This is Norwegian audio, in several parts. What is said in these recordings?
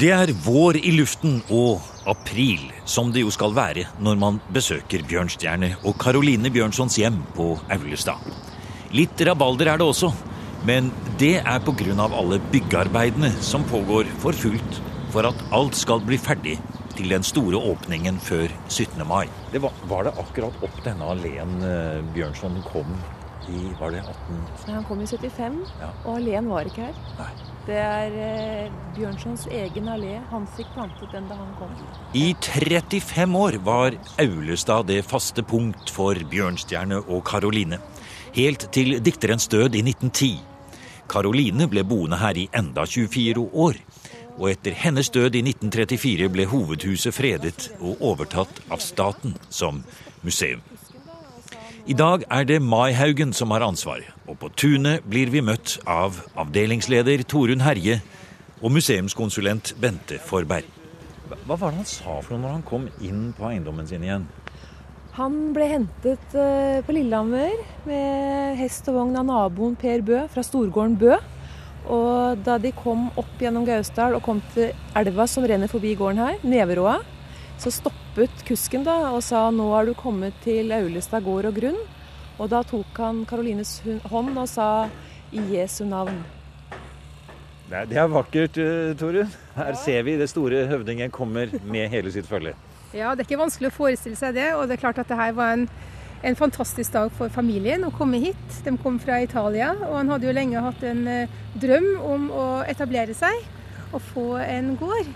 Det er vår i luften og april, som det jo skal være når man besøker Bjørnstjerne og Karoline Bjørnsons hjem på Aulestad. Litt rabalder er det også, men det er pga. alle byggearbeidene som pågår for fullt for at alt skal bli ferdig til den store åpningen før 17. mai. Det var, var, det akkurat opp denne alleen eh, Bjørnson kom i Var det 18... Nei, han kom i 75, Ja. og alleen var ikke her. Nei. Det er eh, Bjørnsons egen allé. Han fikk plantet den da han kom. I 35 år var Aulestad det faste punkt for Bjørnstjerne og Karoline. Helt til dikterens død i 1910. Karoline ble boende her i enda 24 år. Og etter hennes død i 1934 ble hovedhuset fredet og overtatt av staten som museum. I dag er det Maihaugen som har ansvaret, og på tunet blir vi møtt av avdelingsleder Torunn Herje og museumskonsulent Bente Forberg. Hva var det han sa for noe når han kom inn på eiendommen sin igjen? Han ble hentet eh, på Lillehammer med hest og vogn av naboen Per Bø fra storgården Bø. Og da de kom opp gjennom Gausdal og kom til elva som renner forbi gården her, Neveråa, så stoppet kusken da og sa nå har du kommet til Aulestad gård og grunn. Og da tok han Karolines hånd og sa i Jesu navn. Det er vakkert, eh, Torunn. Her ser vi det store høvdingen kommer med hele sitt følge. Ja, det er ikke vanskelig å forestille seg det. Og det er klart at det her var en, en fantastisk dag for familien å komme hit. De kom fra Italia, og han hadde jo lenge hatt en eh, drøm om å etablere seg og få en gård.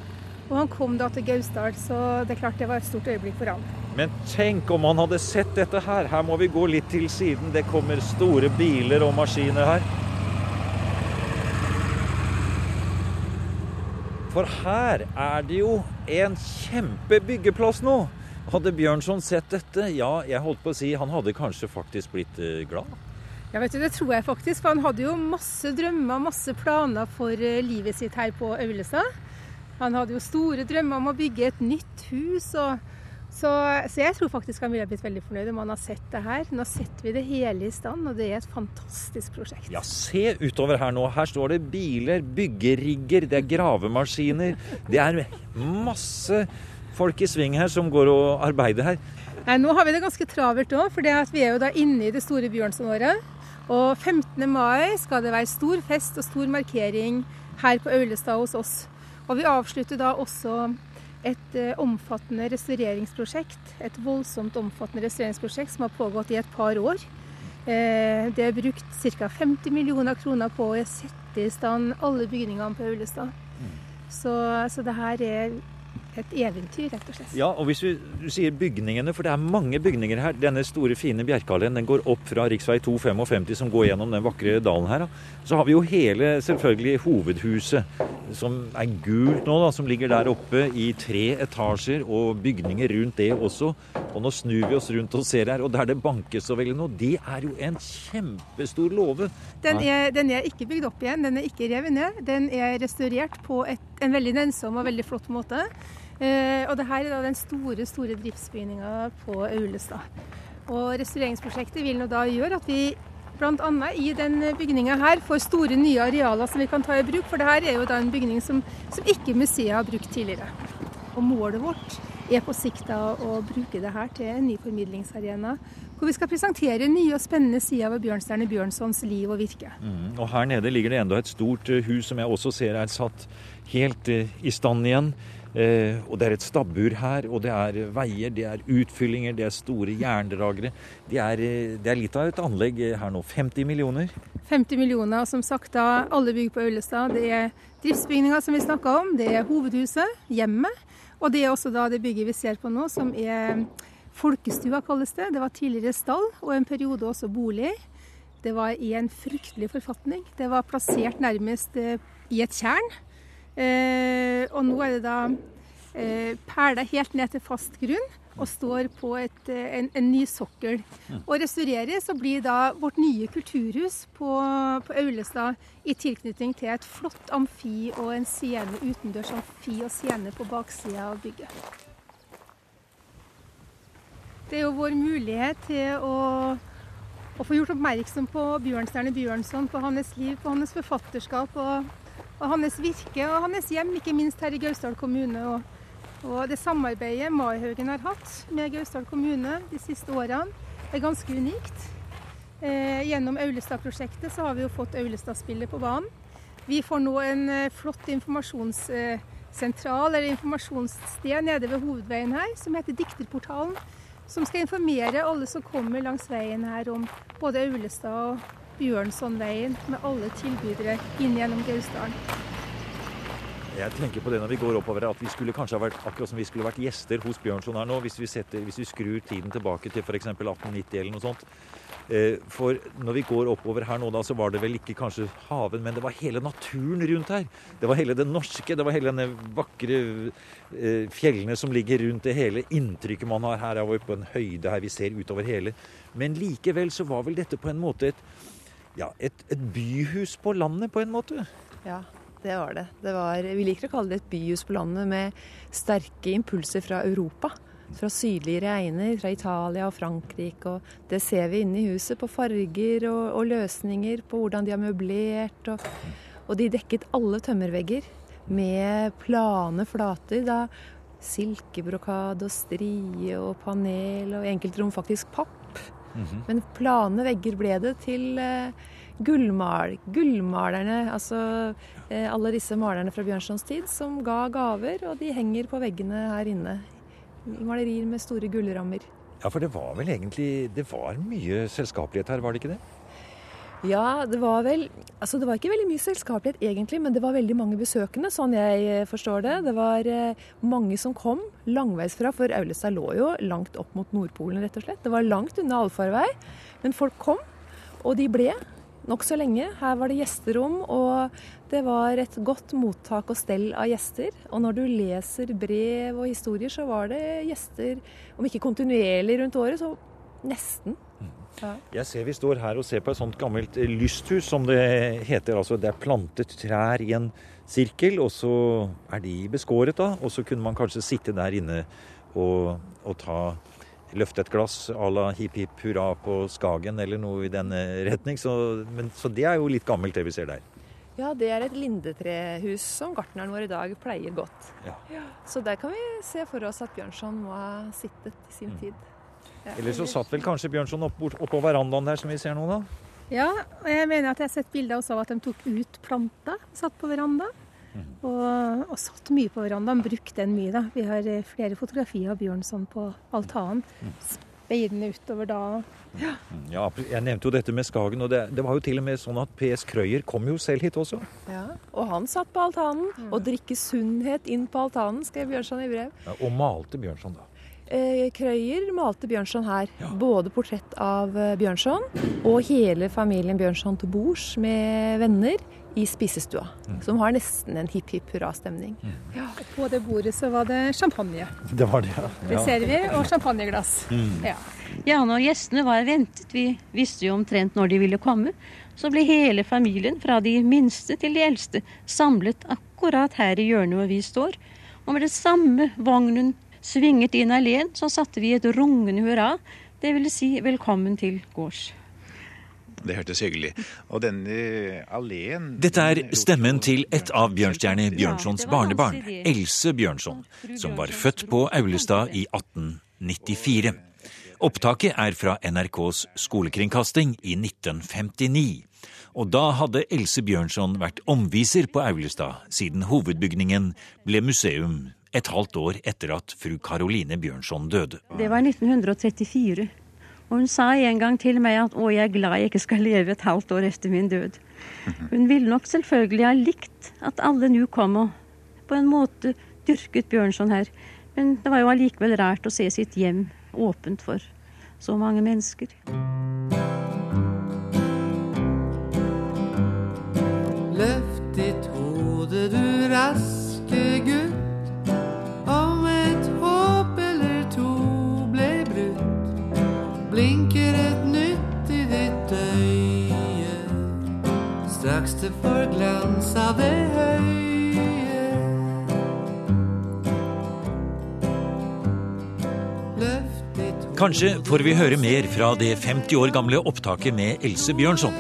Og han kom da til Gausdal, så det er klart det var et stort øyeblikk for han. Men tenk om han hadde sett dette her. Her må vi gå litt til siden. Det kommer store biler og maskiner her. For her er det jo en kjempebyggeplass nå. Hadde Bjørnson sett dette, ja, jeg holdt på å si, han hadde kanskje faktisk blitt eh, glad. Ja, vet du, Det tror jeg faktisk, for han hadde jo masse drømmer, masse planer for eh, livet sitt her på Aulestad. Han hadde jo store drømmer om å bygge et nytt hus. og så, så jeg tror faktisk han ville blitt veldig fornøyd om han har sett det her. Nå setter vi det hele i stand, og det er et fantastisk prosjekt. Ja, se utover her nå. Her står det biler, byggerigger, det er gravemaskiner. Det er masse folk i sving her som går og arbeider her. Nei, nå har vi det ganske travelt òg, for vi er jo da inne i det store Bjørnsonåret. Og 15. mai skal det være stor fest og stor markering her på Aulestad hos oss. Og vi avslutter da også et eh, omfattende restaureringsprosjekt. Et voldsomt omfattende restaureringsprosjekt som har pågått i et par år. Eh, det er brukt ca. 50 millioner kroner på å sette i stand alle bygningene på Aulestad. Så, så det her er et eventyr, rett og slett. Ja, og hvis vi, du sier bygningene, for det er mange bygninger her. Denne store, fine Bjerkehallen den går opp fra rv. 255 som går gjennom den vakre dalen her. Da. Så har vi jo hele, selvfølgelig, hovedhuset som er gult nå, da, som ligger der oppe i tre etasjer, og bygninger rundt det også. Og nå snur vi oss rundt og ser her, og der det bankes så veldig nå, det er jo en kjempestor låve. Den den er ikke bygd opp igjen, den er ikke revet ned. Den er restaurert på et, en veldig nennsom og veldig flott måte. Eh, og det her er da den store store driftsbygninga på Aulestad. Og Restaureringsprosjektet vil nå da gjøre at vi bl.a. i den bygninga her får store nye arealer som vi kan ta i bruk. For det her er jo da en bygning som, som ikke museet har brukt tidligere. Og målet vårt er på sikt da å bruke det her til en ny formidlingsarena. Hvor vi skal presentere nye og spennende sider ved Bjørnstjerne Bjørnsons liv og virke. Mm, og her nede ligger det enda et stort eh, hus som jeg også ser er satt helt eh, i stand igjen. Eh, og det er et stabbur her, og det er veier, det er utfyllinger, det er store jerndragere. Det er, eh, det er litt av et anlegg eh, her nå. 50 millioner. 50 millioner, og som sagt da, alle bygg på Aulestad. Det er driftsbygninger som vi snakka om, det er hovedhuset, hjemmet. Og det er også da det bygget vi ser på nå, som er folkestua, kalles det. Det var tidligere stall, og en periode også bolig. Det var i en fryktelig forfatning. Det var plassert nærmest eh, i et tjern. Eh, og nå er det da eh, perla helt ned til fast grunn og står på et, eh, en, en ny sokkel. Og restaureres og blir da vårt nye kulturhus på, på Aulestad i tilknytning til et flott amfi og en scene utendørs amfi og scene på baksida av bygget. Det er jo vår mulighet til å, å få gjort oppmerksom på Bjørnstjerne Bjørnson, på hans liv, på hans forfatterskap og og hans virke og hans hjem, ikke minst her i Gausdal kommune. Og, og det samarbeidet Maihaugen har hatt med Gausdal kommune de siste årene, er ganske unikt. Eh, gjennom Aulestad-prosjektet så har vi jo fått Aulestad-spillet på banen. Vi får nå en eh, flott informasjonssentral, eller informasjonssted nede ved hovedveien her, som heter Dikterportalen. Som skal informere alle som kommer langs veien her om både Aulestad og Bjørnsonveien, med alle tilbydere inn gjennom Gausdalen. Jeg tenker på det når vi går oppover at vi skulle kanskje ha vært akkurat som vi skulle vært gjester hos Bjørnson her nå, hvis vi, setter, hvis vi skrur tiden tilbake til f.eks. 1890 eller noe sånt. Eh, for når vi går oppover her nå, da, så var det vel ikke kanskje haven, men det var hele naturen rundt her. Det var hele det norske, det var hele denne vakre eh, fjellene som ligger rundt det hele. Inntrykket man har her er vi på en høyde her vi ser utover hele. Men likevel så var vel dette på en måte et, ja, et, et byhus på landet, på en måte. Ja, det var det. det var, vi liker å kalle det et byhus på landet med sterke impulser fra Europa. Fra sydlige regner, fra Italia og Frankrike. Og det ser vi inne i huset på farger og, og løsninger, på hvordan de har møblert. Og, og de dekket alle tømmervegger med plane flater. da Silkebrokade og strie og panel, og i enkelte rom faktisk papp. Mm -hmm. Men plane vegger ble det til eh, gullmal, gullmalerne, altså eh, alle disse malerne fra Bjørnsons tid, som ga gaver, og de henger på veggene her inne. Malerier med store gullrammer. Ja, for det var vel egentlig Det var mye selskapelighet her, var det ikke det? Ja, det var vel Altså, det var ikke veldig mye selskapelighet egentlig, men det var veldig mange besøkende, sånn jeg eh, forstår det. Det var eh, mange som kom langveisfra, for Aulestad lå jo langt opp mot Nordpolen, rett og slett. Det var langt unna allfarvei, men folk kom, og de ble nokså lenge. Her var det gjesterom, og det var et godt mottak og stell av gjester. Og når du leser brev og historier, så var det gjester, om ikke kontinuerlig rundt året, så nesten. Ja. Jeg ser vi står her og ser på et sånt gammelt lysthus, som det heter. Altså det er plantet trær i en sirkel, og så er de beskåret, da. Og så kunne man kanskje sitte der inne og, og ta løfte et glass à la hipp hipp hurra på Skagen eller noe i den retning. Så, men, så det er jo litt gammelt, det vi ser der. Ja, det er et lindetrehus som gartneren vår i dag pleier godt. Ja. Ja, så der kan vi se for oss at Bjørnson må ha sittet i sin mm. tid. Ja, eller så satt vel kanskje Bjørnson oppå opp verandaen der som vi ser nå, da? Ja, og jeg mener at jeg har sett bilder også av at de tok ut planta, satt på veranda. Og, og, satt mye på verandaen, brukte den mye. da. Vi har eh, flere fotografier av Bjørnson på altanen. Speidende utover da. Ja. ja. Jeg nevnte jo dette med Skagen, og det, det, var jo til og med sånn at PS Krøyer kom jo selv hit også. Ja, Og han satt på altanen. Og drikke sunnhet inn på altanen, skrev Bjørnson i brev. Ja, og malte Bjørnson, da. Eh, Krøyer malte Bjørnson her. Ja. Både portrett av eh, Bjørnson og hele familien Bjørnson til bords med venner i spisestua. Mm. Som har nesten en hipp hipp hurra-stemning. Mm. Ja, på det bordet så var det champagne. Det var det, ja. Det ser vi. Og champagneglass. Mm. Ja. ja, når gjestene var ventet, vi visste jo omtrent når de ville komme, så ble hele familien, fra de minste til de eldste, samlet akkurat her i hjørnet hvor vi står. Og med det samme vognen svinget inn alene, så satte vi et rungende hurra. Det ville si velkommen til gårds. Det hørtes hyggelig Og denne alleen Dette er stemmen til et av Bjørnstjerne Bjørnsons barnebarn, Else Bjørnson, som var født på Aulestad i 1894. Opptaket er fra NRKs skolekringkasting i 1959. Og da hadde Else Bjørnson vært omviser på Aulestad, siden hovedbygningen ble museum et halvt år etter at fru Karoline Bjørnson døde. Det var 1934. Og hun sa en gang til meg at å, jeg er glad jeg ikke skal leve et halvt år etter min død. Hun ville nok selvfølgelig ha likt at alle nå kom og på en måte dyrket Bjørnson her. Men det var jo allikevel rart å se sitt hjem åpent for så mange mennesker. Løft ditt hode, du raske gutt. Det får glans av det høye. Kanskje får vi høre mer fra det 50 år gamle opptaket med Else Bjørnson.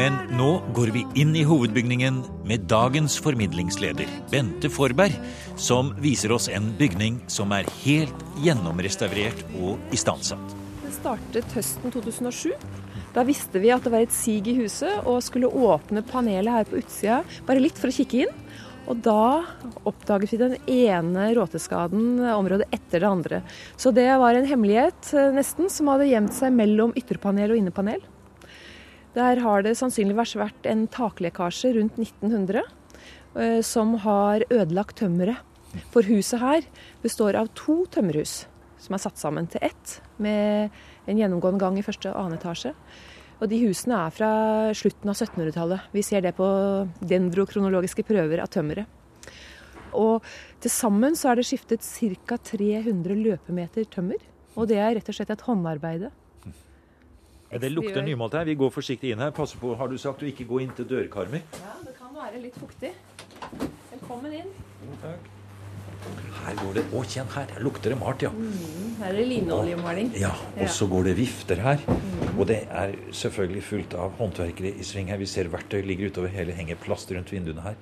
Men nå går vi inn i hovedbygningen med dagens formidlingsleder, Bente Forberg, som viser oss en bygning som er helt gjennomrestaurert og istandsatt. Det startet høsten 2007. Da visste vi at det var et sig i huset, og skulle åpne panelet her på utsida bare litt for å kikke inn. Og da oppdaget vi den ene råteskaden området etter det andre. Så det var en hemmelighet eh, nesten som hadde gjemt seg mellom ytterpanel og innepanel. Der har det sannsynligvis vært en taklekkasje rundt 1900 eh, som har ødelagt tømmeret. For huset her består av to tømmerhus som er satt sammen til ett, med en gjennomgående gang i første og annen etasje. Og de husene er fra slutten av 1700-tallet. Vi ser det på dendrokronologiske prøver av tømmeret. Og til sammen så er det skiftet ca. 300 løpemeter tømmer. Og det er rett og slett et håndarbeide. Ja, det lukter nymalt her. Vi går forsiktig inn her. Pass på, har du sagt, å ikke gå inn til dørkarmer. Ja, det kan være litt fuktig. Velkommen inn. Takk. Her går det Å, kjenn her! Her lukter det malt, ja. Her er det linoljemaling. Ja, Og så går det vifter her. Og det er selvfølgelig fullt av håndverkere i sving her. Vi ser verktøy ligger utover hele, henger plast rundt vinduene her.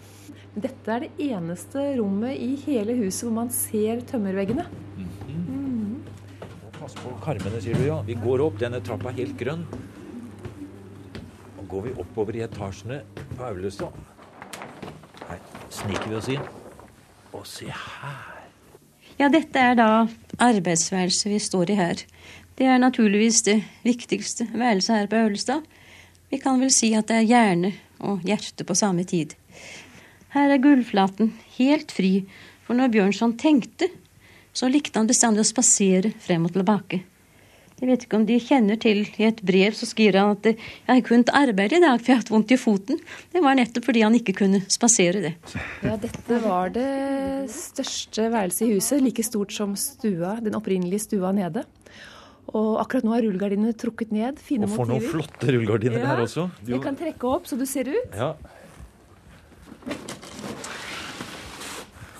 Dette er det eneste rommet i hele huset hvor man ser tømmerveggene. Og Pass på karmene, sier du ja. Vi går opp. Denne trappa er helt grønn. Og går vi oppover i etasjene på Aulestad Her sniker vi oss inn. Og se her. Ja, dette er da arbeidsværelset vi står i her. Det er naturligvis det viktigste værelset her på Aulestad. Vi kan vel si at det er hjerne og hjerte på samme tid. Her er gulvflaten helt fri, for når Bjørnson tenkte, så likte han bestandig å spasere frem og tilbake. Jeg vet ikke om de kjenner til I et brev så skriver han at 'jeg har ikke kunnet arbeide i dag, for jeg har hatt vondt i foten'. Det var nettopp fordi han ikke kunne spasere det. Ja, dette var det største værelset i huset, like stort som stua, den opprinnelige stua nede. Og akkurat nå er rullegardinene trukket ned. Fine Og for noen flotte rullegardiner Ja, her også. Du- Jeg kan trekke opp så du ser ut. Ja.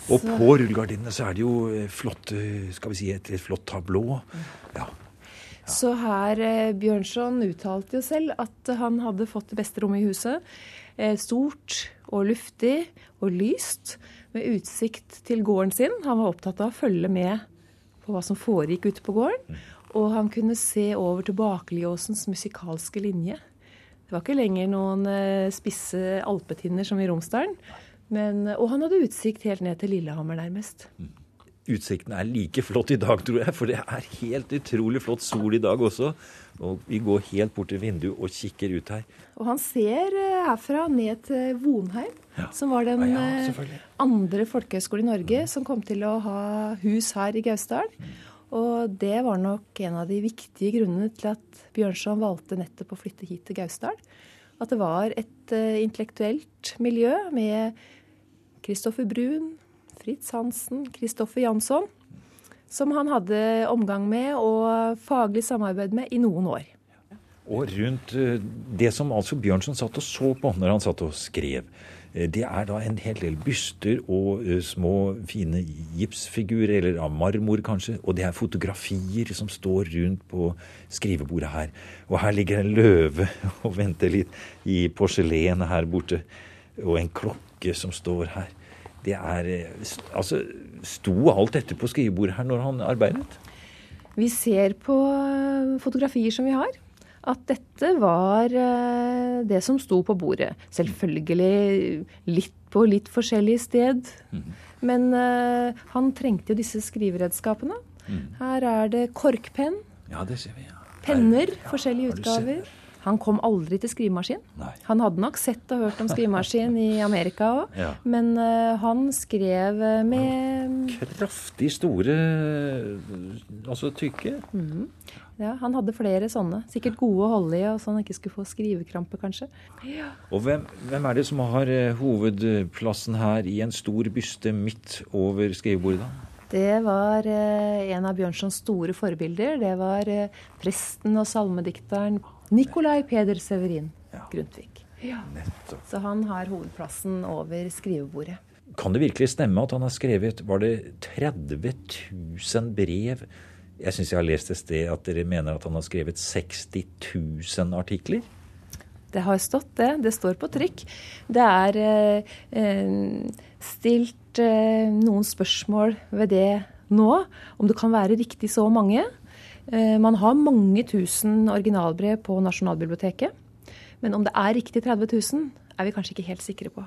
Og på rullegardinene så er det jo flotte, flott, eh, skal vi si, et, et flott tablå. Ja. Så her eh, Bjørnson uttalte jo selv at han hadde fått det beste rommet i huset. Eh, stort og luftig og lyst, med utsikt til gården sin. Han var opptatt av å følge med på hva som foregikk ute på gården. Og han kunne se over til Bakeliåsens musikalske linje. Det var ikke lenger noen eh, spisse alpetinner som i Romsdalen. Men, og han hadde utsikt helt ned til Lillehammer, nærmest. Utsikten er like flott i dag, tror jeg, for det er helt utrolig flott sol i dag også. Og vi går helt bort til vinduet og kikker ut her. Og han ser eh, herfra ned til Vonheim, Ja. som var den Ja, ja, eh, andre folkehøyskolen i Norge som kom til å ha hus her i Gausdal. Og det var nok en av de viktige grunnene til at Bjørnson valgte nettopp å flytte hit til Gausdal. At det var et eh, intellektuelt miljø med Kristoffer Brun, Fritz Hansen, Kristoffer Jansson, som han hadde omgang med og faglig samarbeid med i noen år. Og rundt eh, det som altså Bjørnson satt og så på når han satt og skrev, eh, det er da en hel del byster og eh, små, fine gipsfigurer, eller av marmor kanskje. Og det er fotografier som står rundt på skrivebordet her. Og her ligger en løve og venter litt i porselenet her borte. Og en klokke som står her. Det er eh, Altså, sto alt dette på skrivebordet her når han arbeidet? Vi ser på eh, fotografier som vi har, at dette var eh, det som sto på bordet. Selvfølgelig litt på litt forskjellig sted. Men eh, han trengte jo disse skriveredskapene. Her er det korkpenn, Ja, det ser vi. ja. penner, Ja, forskjellige utgaver. Han kom aldri til skrivemaskin. Nei. Han hadde nok sett og hørt om skrivemaskin i Amerika òg, Ja. men uh, han skrev eh, med kraftig store Altså tykke. Ja, han hadde flere sånne. Sikkert gode å holde i, og så han ikke skulle få skrivekrampe, kanskje. Og hvem, hvem er det som har eh, hovedplassen her i en stor byste midt over skrivebordet, da? Det var eh, en av Bjørnsons store forbilder. Det var eh, presten og salmedikteren Nikolai Peder Severin Ja. Grundtvig. Ja. Så han har hovedplassen over skrivebordet. Kan det virkelig stemme at han har skrevet Var det 30 000 brev? Jeg syns jeg har lest et sted at dere mener at han har skrevet 60 000 artikler? Det har stått, det. Det står på trykk. Det er eh, eh, stilt eh, noen spørsmål ved det nå, om det kan være riktig så mange. Eh, man har mange tusen originalbrev på Nasjonalbiblioteket. Men om det er riktig 30 000, er vi kanskje ikke helt sikre på.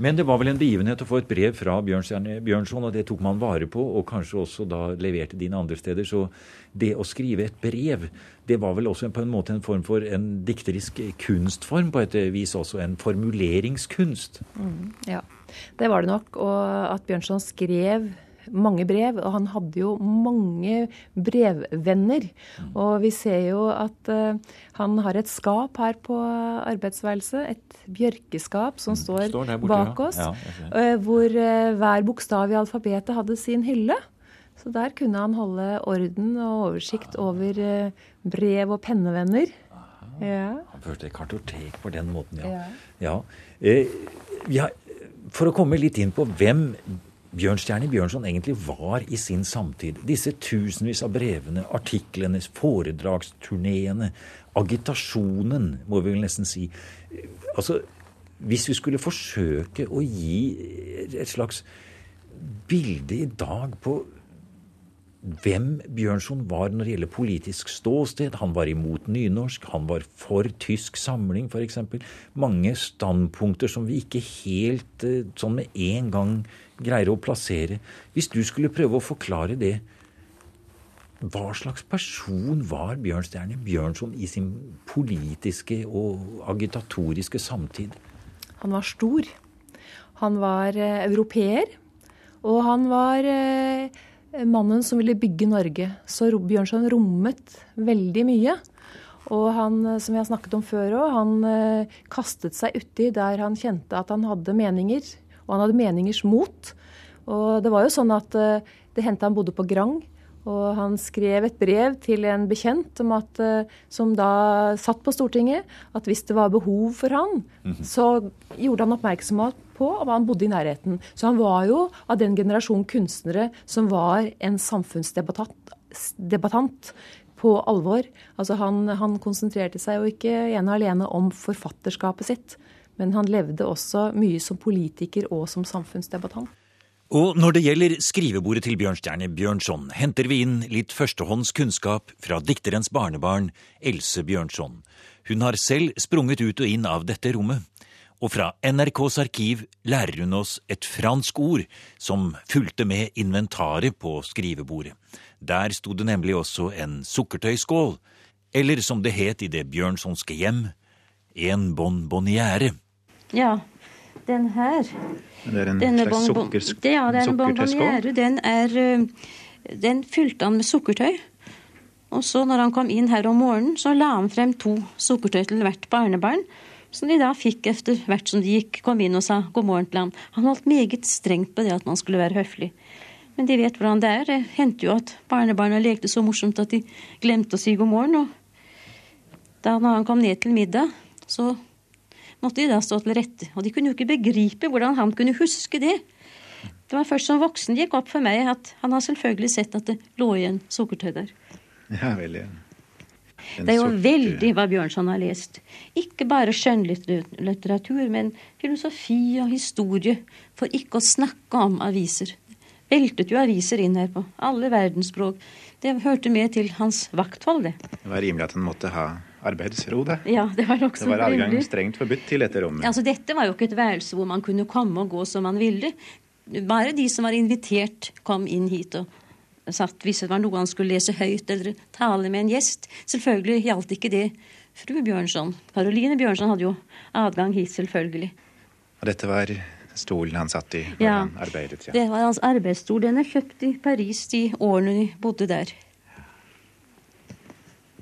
Men det var vel en begivenhet å få et brev fra Bjørnstjerne Bjørnson, og det tok man vare på, og kanskje også da leverte dine andre steder. Så det å skrive et brev, det var vel også på en måte en form for en dikterisk kunstform, på et vis også en formuleringskunst? Mm, ja, det var det nok. Og at Bjørnson skrev mange brev, og han hadde jo mange brevvenner. Og vi ser jo at uh, han har et skap her på arbeidsværelset, et bjørkeskap som mm. står, står borte, bak oss, ja. Ja, uh, hvor uh, hver bokstav i alfabetet hadde sin hylle. Så der kunne han holde orden og oversikt over brev og pennevenner. Ja. Han førte et kartotek på den måten, ja. ja. Eh, ja. For å komme litt inn på hvem Bjørnstjerne Bjørnson egentlig var i sin samtid. Disse tusenvis av brevene, artiklene, foredragsturneene, agitasjonen, må vi vel nesten si. Altså, hvis vi skulle forsøke å gi et slags bilde i dag på hvem Bjørnson var når det gjelder politisk ståsted. Han var imot nynorsk, han var for tysk samling f.eks. Mange standpunkter som vi ikke helt eh, sånn med en gang greier å plassere. Hvis du skulle prøve å forklare det, hva slags person var Bjørnstjerne Bjørnson i sin politiske og agitatoriske samtid? Han var stor. Han var eh, europeer. Og han var eh, mannen som ville bygge Norge. Så Bjørnson rommet veldig mye. Og han, eh, som jeg har snakket om før òg, han eh, kastet seg uti der han kjente at han hadde meninger. Og han hadde meningers mot. Og det var jo sånn at eh, det hendte han bodde på Grang. Og han skrev et brev til en bekjent at, som da satt på Stortinget, at hvis det var behov for han, -hmm. så gjorde han oppmerksom på og han bodde i nærheten. Så han var jo av den generasjon kunstnere som var en samfunnsdebattant på alvor. Altså han, han konsentrerte seg jo ikke ene og alene om forfatterskapet sitt, men han levde også mye som politiker og som samfunnsdebattant. Og når det gjelder skrivebordet til Bjørnstjerne Bjørnson, henter vi inn litt førstehånds kunnskap fra dikterens barnebarn Else Bjørnson. Hun har selv sprunget ut og inn av dette rommet. Og fra NRKs arkiv lærer hun oss et fransk ord som fulgte med inventaret på skrivebordet. Der sto det nemlig også en sukkertøyskål, eller som det het i det bjørnsonske hjem, en bonbonniere. Ja, den her Det er en Denne slags sukker, ja, det er en bonbonniere. Den er eh, Den fylte han med sukkertøy. Og så når han kom inn her om morgenen, så la han frem to sukkertøy til hvert barnebarn som de da fikk etter hvert som de gikk, kom inn og sa god morgen til ham. Han holdt meget strengt på det at man skulle være høflig. Men de vet hvordan det er. Det hendte jo at barnebarna lekte så morsomt at de glemte å si god morgen. Og da han kom ned til middag, så måtte de da stå til rette. Og de kunne jo ikke begripe hvordan han kunne huske det. Det var først som voksen det gikk opp for meg at han har selvfølgelig sett at det lå igjen sukkertøy der. Ja, veldig. Det er jo veldig hva Bjørnson har lest. Ikke bare skjønnlitteratur, men filosofi og historie. For ikke å snakke om aviser. Veltet jo aviser inn her på alle verdensspråk. Det hørte med til hans vakthold, det. Det var rimelig at han måtte ha arbeidsro, det. Ja, Det var også Det var adgang strengt forbudt til dette rommet. Altså, dette var jo ikke et værelse hvor man kunne komme og gå som man ville. Bare de som var invitert, kom inn hit og satt hvis det var noe han skulle lese høyt eller tale med en gjest. Selvfølgelig gjaldt ikke det fru Bjørnson. Karoline Bjørnson hadde jo adgang hit, selvfølgelig. Og dette var stolen han satt i når ja, han arbeidet? Ja, det var hans arbeidsstol. Den er kjøpt i Paris de årene de bodde der.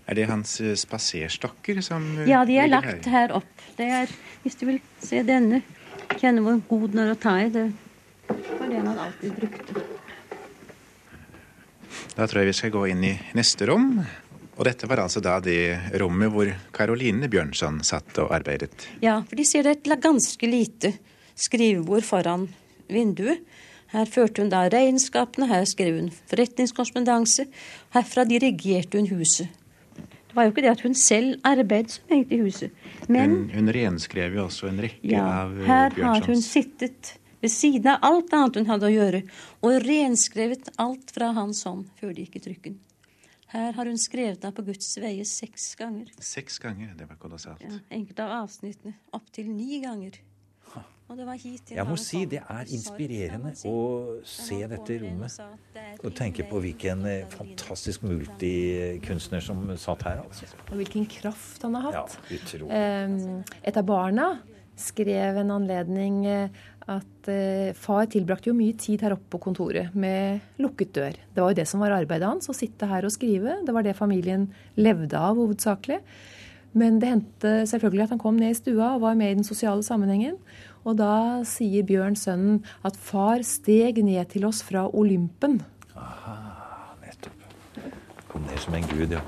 Er det hans uh, spaserstokker som uh, Ja, de er lagt her? opp. Det er, hvis du vil se denne, kjenne hvor god den er å ta i. Det var det han alltid brukte. Da tror jeg vi skal gå inn i neste rom. Og dette var altså da det rommet hvor Caroline Bjørnson satt og arbeidet. Ja, for de ser det et ganske lite skrivebord foran vinduet. Her førte hun da regnskapene, her skrev hun forretningskorrespondanse. Herfra dirigerte hun huset. Det var jo ikke det at hun selv arbeidet som egentlig i huset. Men Hun, hun renskrev jo også en rekke ja, av eh, her har hun sittet ved siden av alt annet hun hadde å gjøre, og renskrevet alt fra hans hånd før det gikk i trykken. Her har hun skrevet av på Guds veie seks ganger. Seks ganger. Det var kolossalt. Ja, enkelte av avsnittene opptil ni ganger. Og det var hit Jeg må si det er inspirerende si. å se dette rommet og tenke på hvilken eh, fantastisk multikunstner som satt her. altså. Og hvilken kraft han har Ja, hatt. utrolig. Eh, Et av barna skrev en anledning eh, at eh, far tilbrakte jo mye tid her oppe på kontoret med lukket dør. Det var jo det som var arbeidet hans, å sitte her og skrive. Det var det familien levde av hovedsakelig. Men det hendte selvfølgelig at han kom ned i stua og var med i den sosiale sammenhengen. Og da sier Bjørn sønnen at far steg ned til oss fra Olympen. Aha, Nettopp. Kom ned som en gud, ja.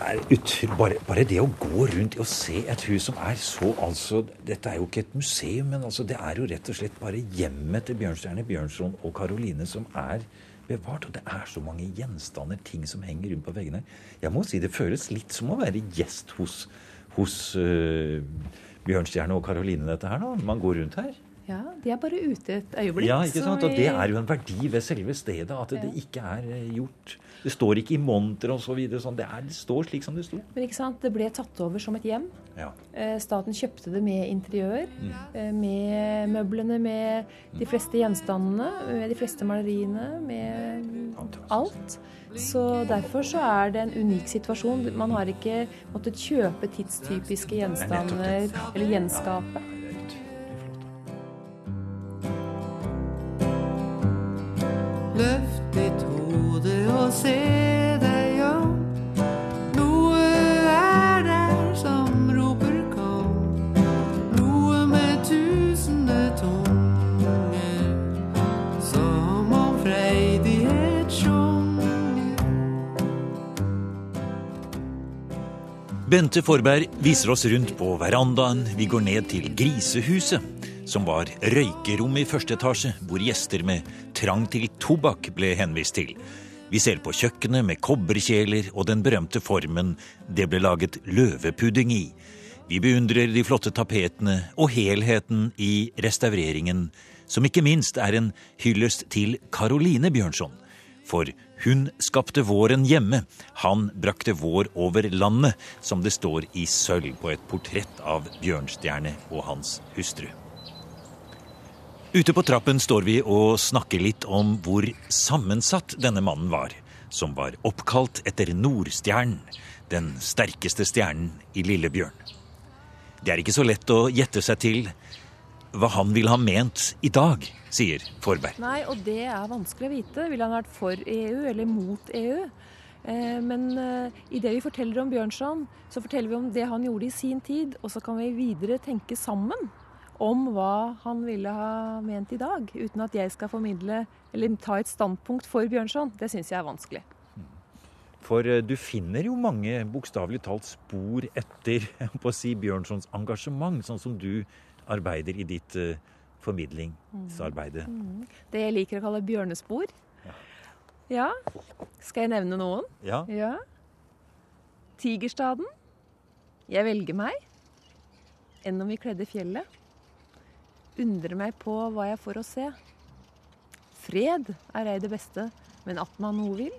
Bare, bare det å gå rundt og se et hus som er så altså Dette er jo ikke et museum, men altså, det er jo rett og slett bare hjemmet til Bjørnstjerne Bjørnson og Karoline som er bevart. Og det er så mange gjenstander, ting som henger rundt på veggene. Jeg må si det føles litt som å være gjest hos, hos uh, Bjørnstjerne og Karoline, dette her, når man går rundt her. Ja, De er bare ute et øyeblikk. Ja, ikke sant? Og det er jo en verdi ved selve stedet, at det ikke er eh, gjort Det står ikke i monter og så videre. Sånn. Det, er, det står slik som det sto. Men ikke sant, det ble tatt over som et hjem. Ja. Eh, Staten kjøpte det med interiør, Mm. eh, med møblene, med de fleste gjenstandene, med de fleste maleriene, med Fantastisk. alt. Så derfor så er det en unik situasjon. Man har ikke måttet kjøpe tidstypiske gjenstander eller gjenskape. Bente Forberg viser oss rundt på verandaen. Vi går ned til Grisehuset, som var røykerommet i første etasje, hvor gjester med trang til tobakk ble henvist til. Vi ser på kjøkkenet med kobberkjeler og den berømte formen det ble laget løvepudding i. Vi beundrer de flotte tapetene og helheten i restaureringen, som ikke minst er en hyllest til Caroline Bjørnson. For hun skapte våren hjemme, han brakte vår over landet, som det står i sølv på et portrett av Bjørnstjerne og hans hustru. Ute på trappen står vi og snakker litt om hvor sammensatt denne mannen var, som var oppkalt etter Nordstjernen, den sterkeste stjernen i Lillebjørn. Det er ikke så lett å gjette seg til hva han vil ha ment i dag, sier Forberg. Nei, og det er vanskelig å vite. Ville han vært for EU eller mot EU? Eh, Men eh, i det vi forteller om Bjørnson, så forteller vi om det han gjorde i sin tid. Og så kan vi videre tenke sammen om hva han ville ha ment i dag. Uten at jeg skal formidle eller ta et standpunkt for Bjørnson. Det syns jeg er vanskelig. For eh, du finner jo mange bokstavelig talt spor etter på å si, Bjørnsons engasjement, sånn som du arbeider i ditt uh, formidlingsarbeide. Det jeg liker å kalle bjørnespor. Ja, skal jeg nevne noen? Ja. Ja. Tigerstaden. Jeg velger meg. Enn om vi kledde fjellet. Undrer meg på hva jeg får å se. Fred er ei det beste, men at man noe vil.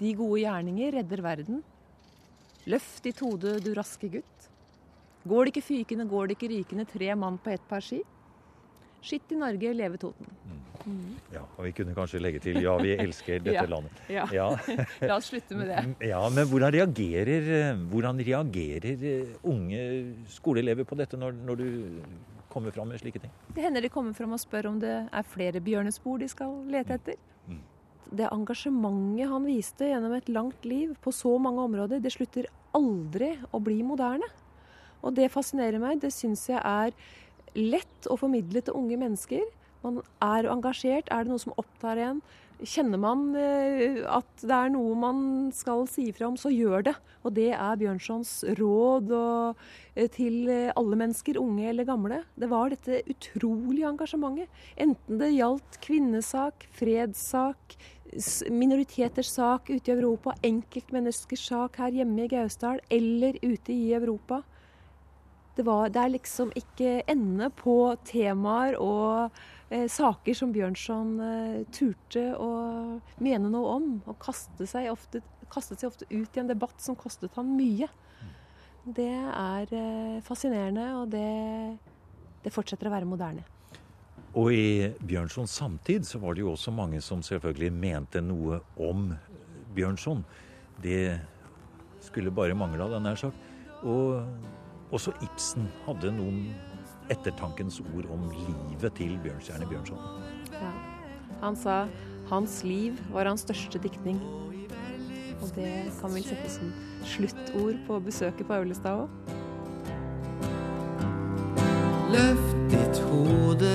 De gode gjerninger redder verden. Løft ditt hode, du raske gutt. Går det ikke fykende, går det ikke rykende, tre mann på ett par ski. Skitt i Norge, leve Toten. ja. Og vi kunne kanskje legge til ja, vi elsker dette Ja. landet. Ja. Ja. La oss slutte med det. ja, men hvordan reagerer, eh, hvordan reagerer eh, unge skoleelever på dette når, når du kommer fram med slike ting? Det hender de kommer fram og spør om det er flere bjørnespor de skal lete etter. Mm. Det engasjementet han viste gjennom et langt liv på så mange områder, det slutter aldri å bli moderne. Og det fascinerer meg. Det syns jeg er lett å formidle til unge mennesker. Man er engasjert. Er det noe som opptar en? Kjenner man eh, at det er noe man skal si fra om, så gjør det. Og det er Bjørnsons råd og, eh, til alle mennesker, unge eller gamle. Det var dette utrolige engasjementet. Enten det gjaldt kvinnesak, fredssak, minoriteters sak ute i Europa, enkeltmenneskers sak her hjemme i Gausdal eller ute i Europa. Det, var, det er liksom ikke ende på temaer og eh, saker som Bjørnson eh, turte å mene noe om. Og kaste seg ofte, kastet seg ofte ut i en debatt som kostet ham mye. Det er eh, fascinerende, og det, det fortsetter å være moderne. Og i Bjørnsons samtid så var det jo også mange som selvfølgelig mente noe om Bjørnson. Det skulle bare mangle, hadde jeg nær sagt. Og også Ibsen hadde noen ettertankens ord om livet til Bjørnstjerne Bjørnson. Ja. Han sa hans liv var hans største diktning. Og det kan vel settes som sluttord på besøket på Aulestad òg. Løft ditt hode,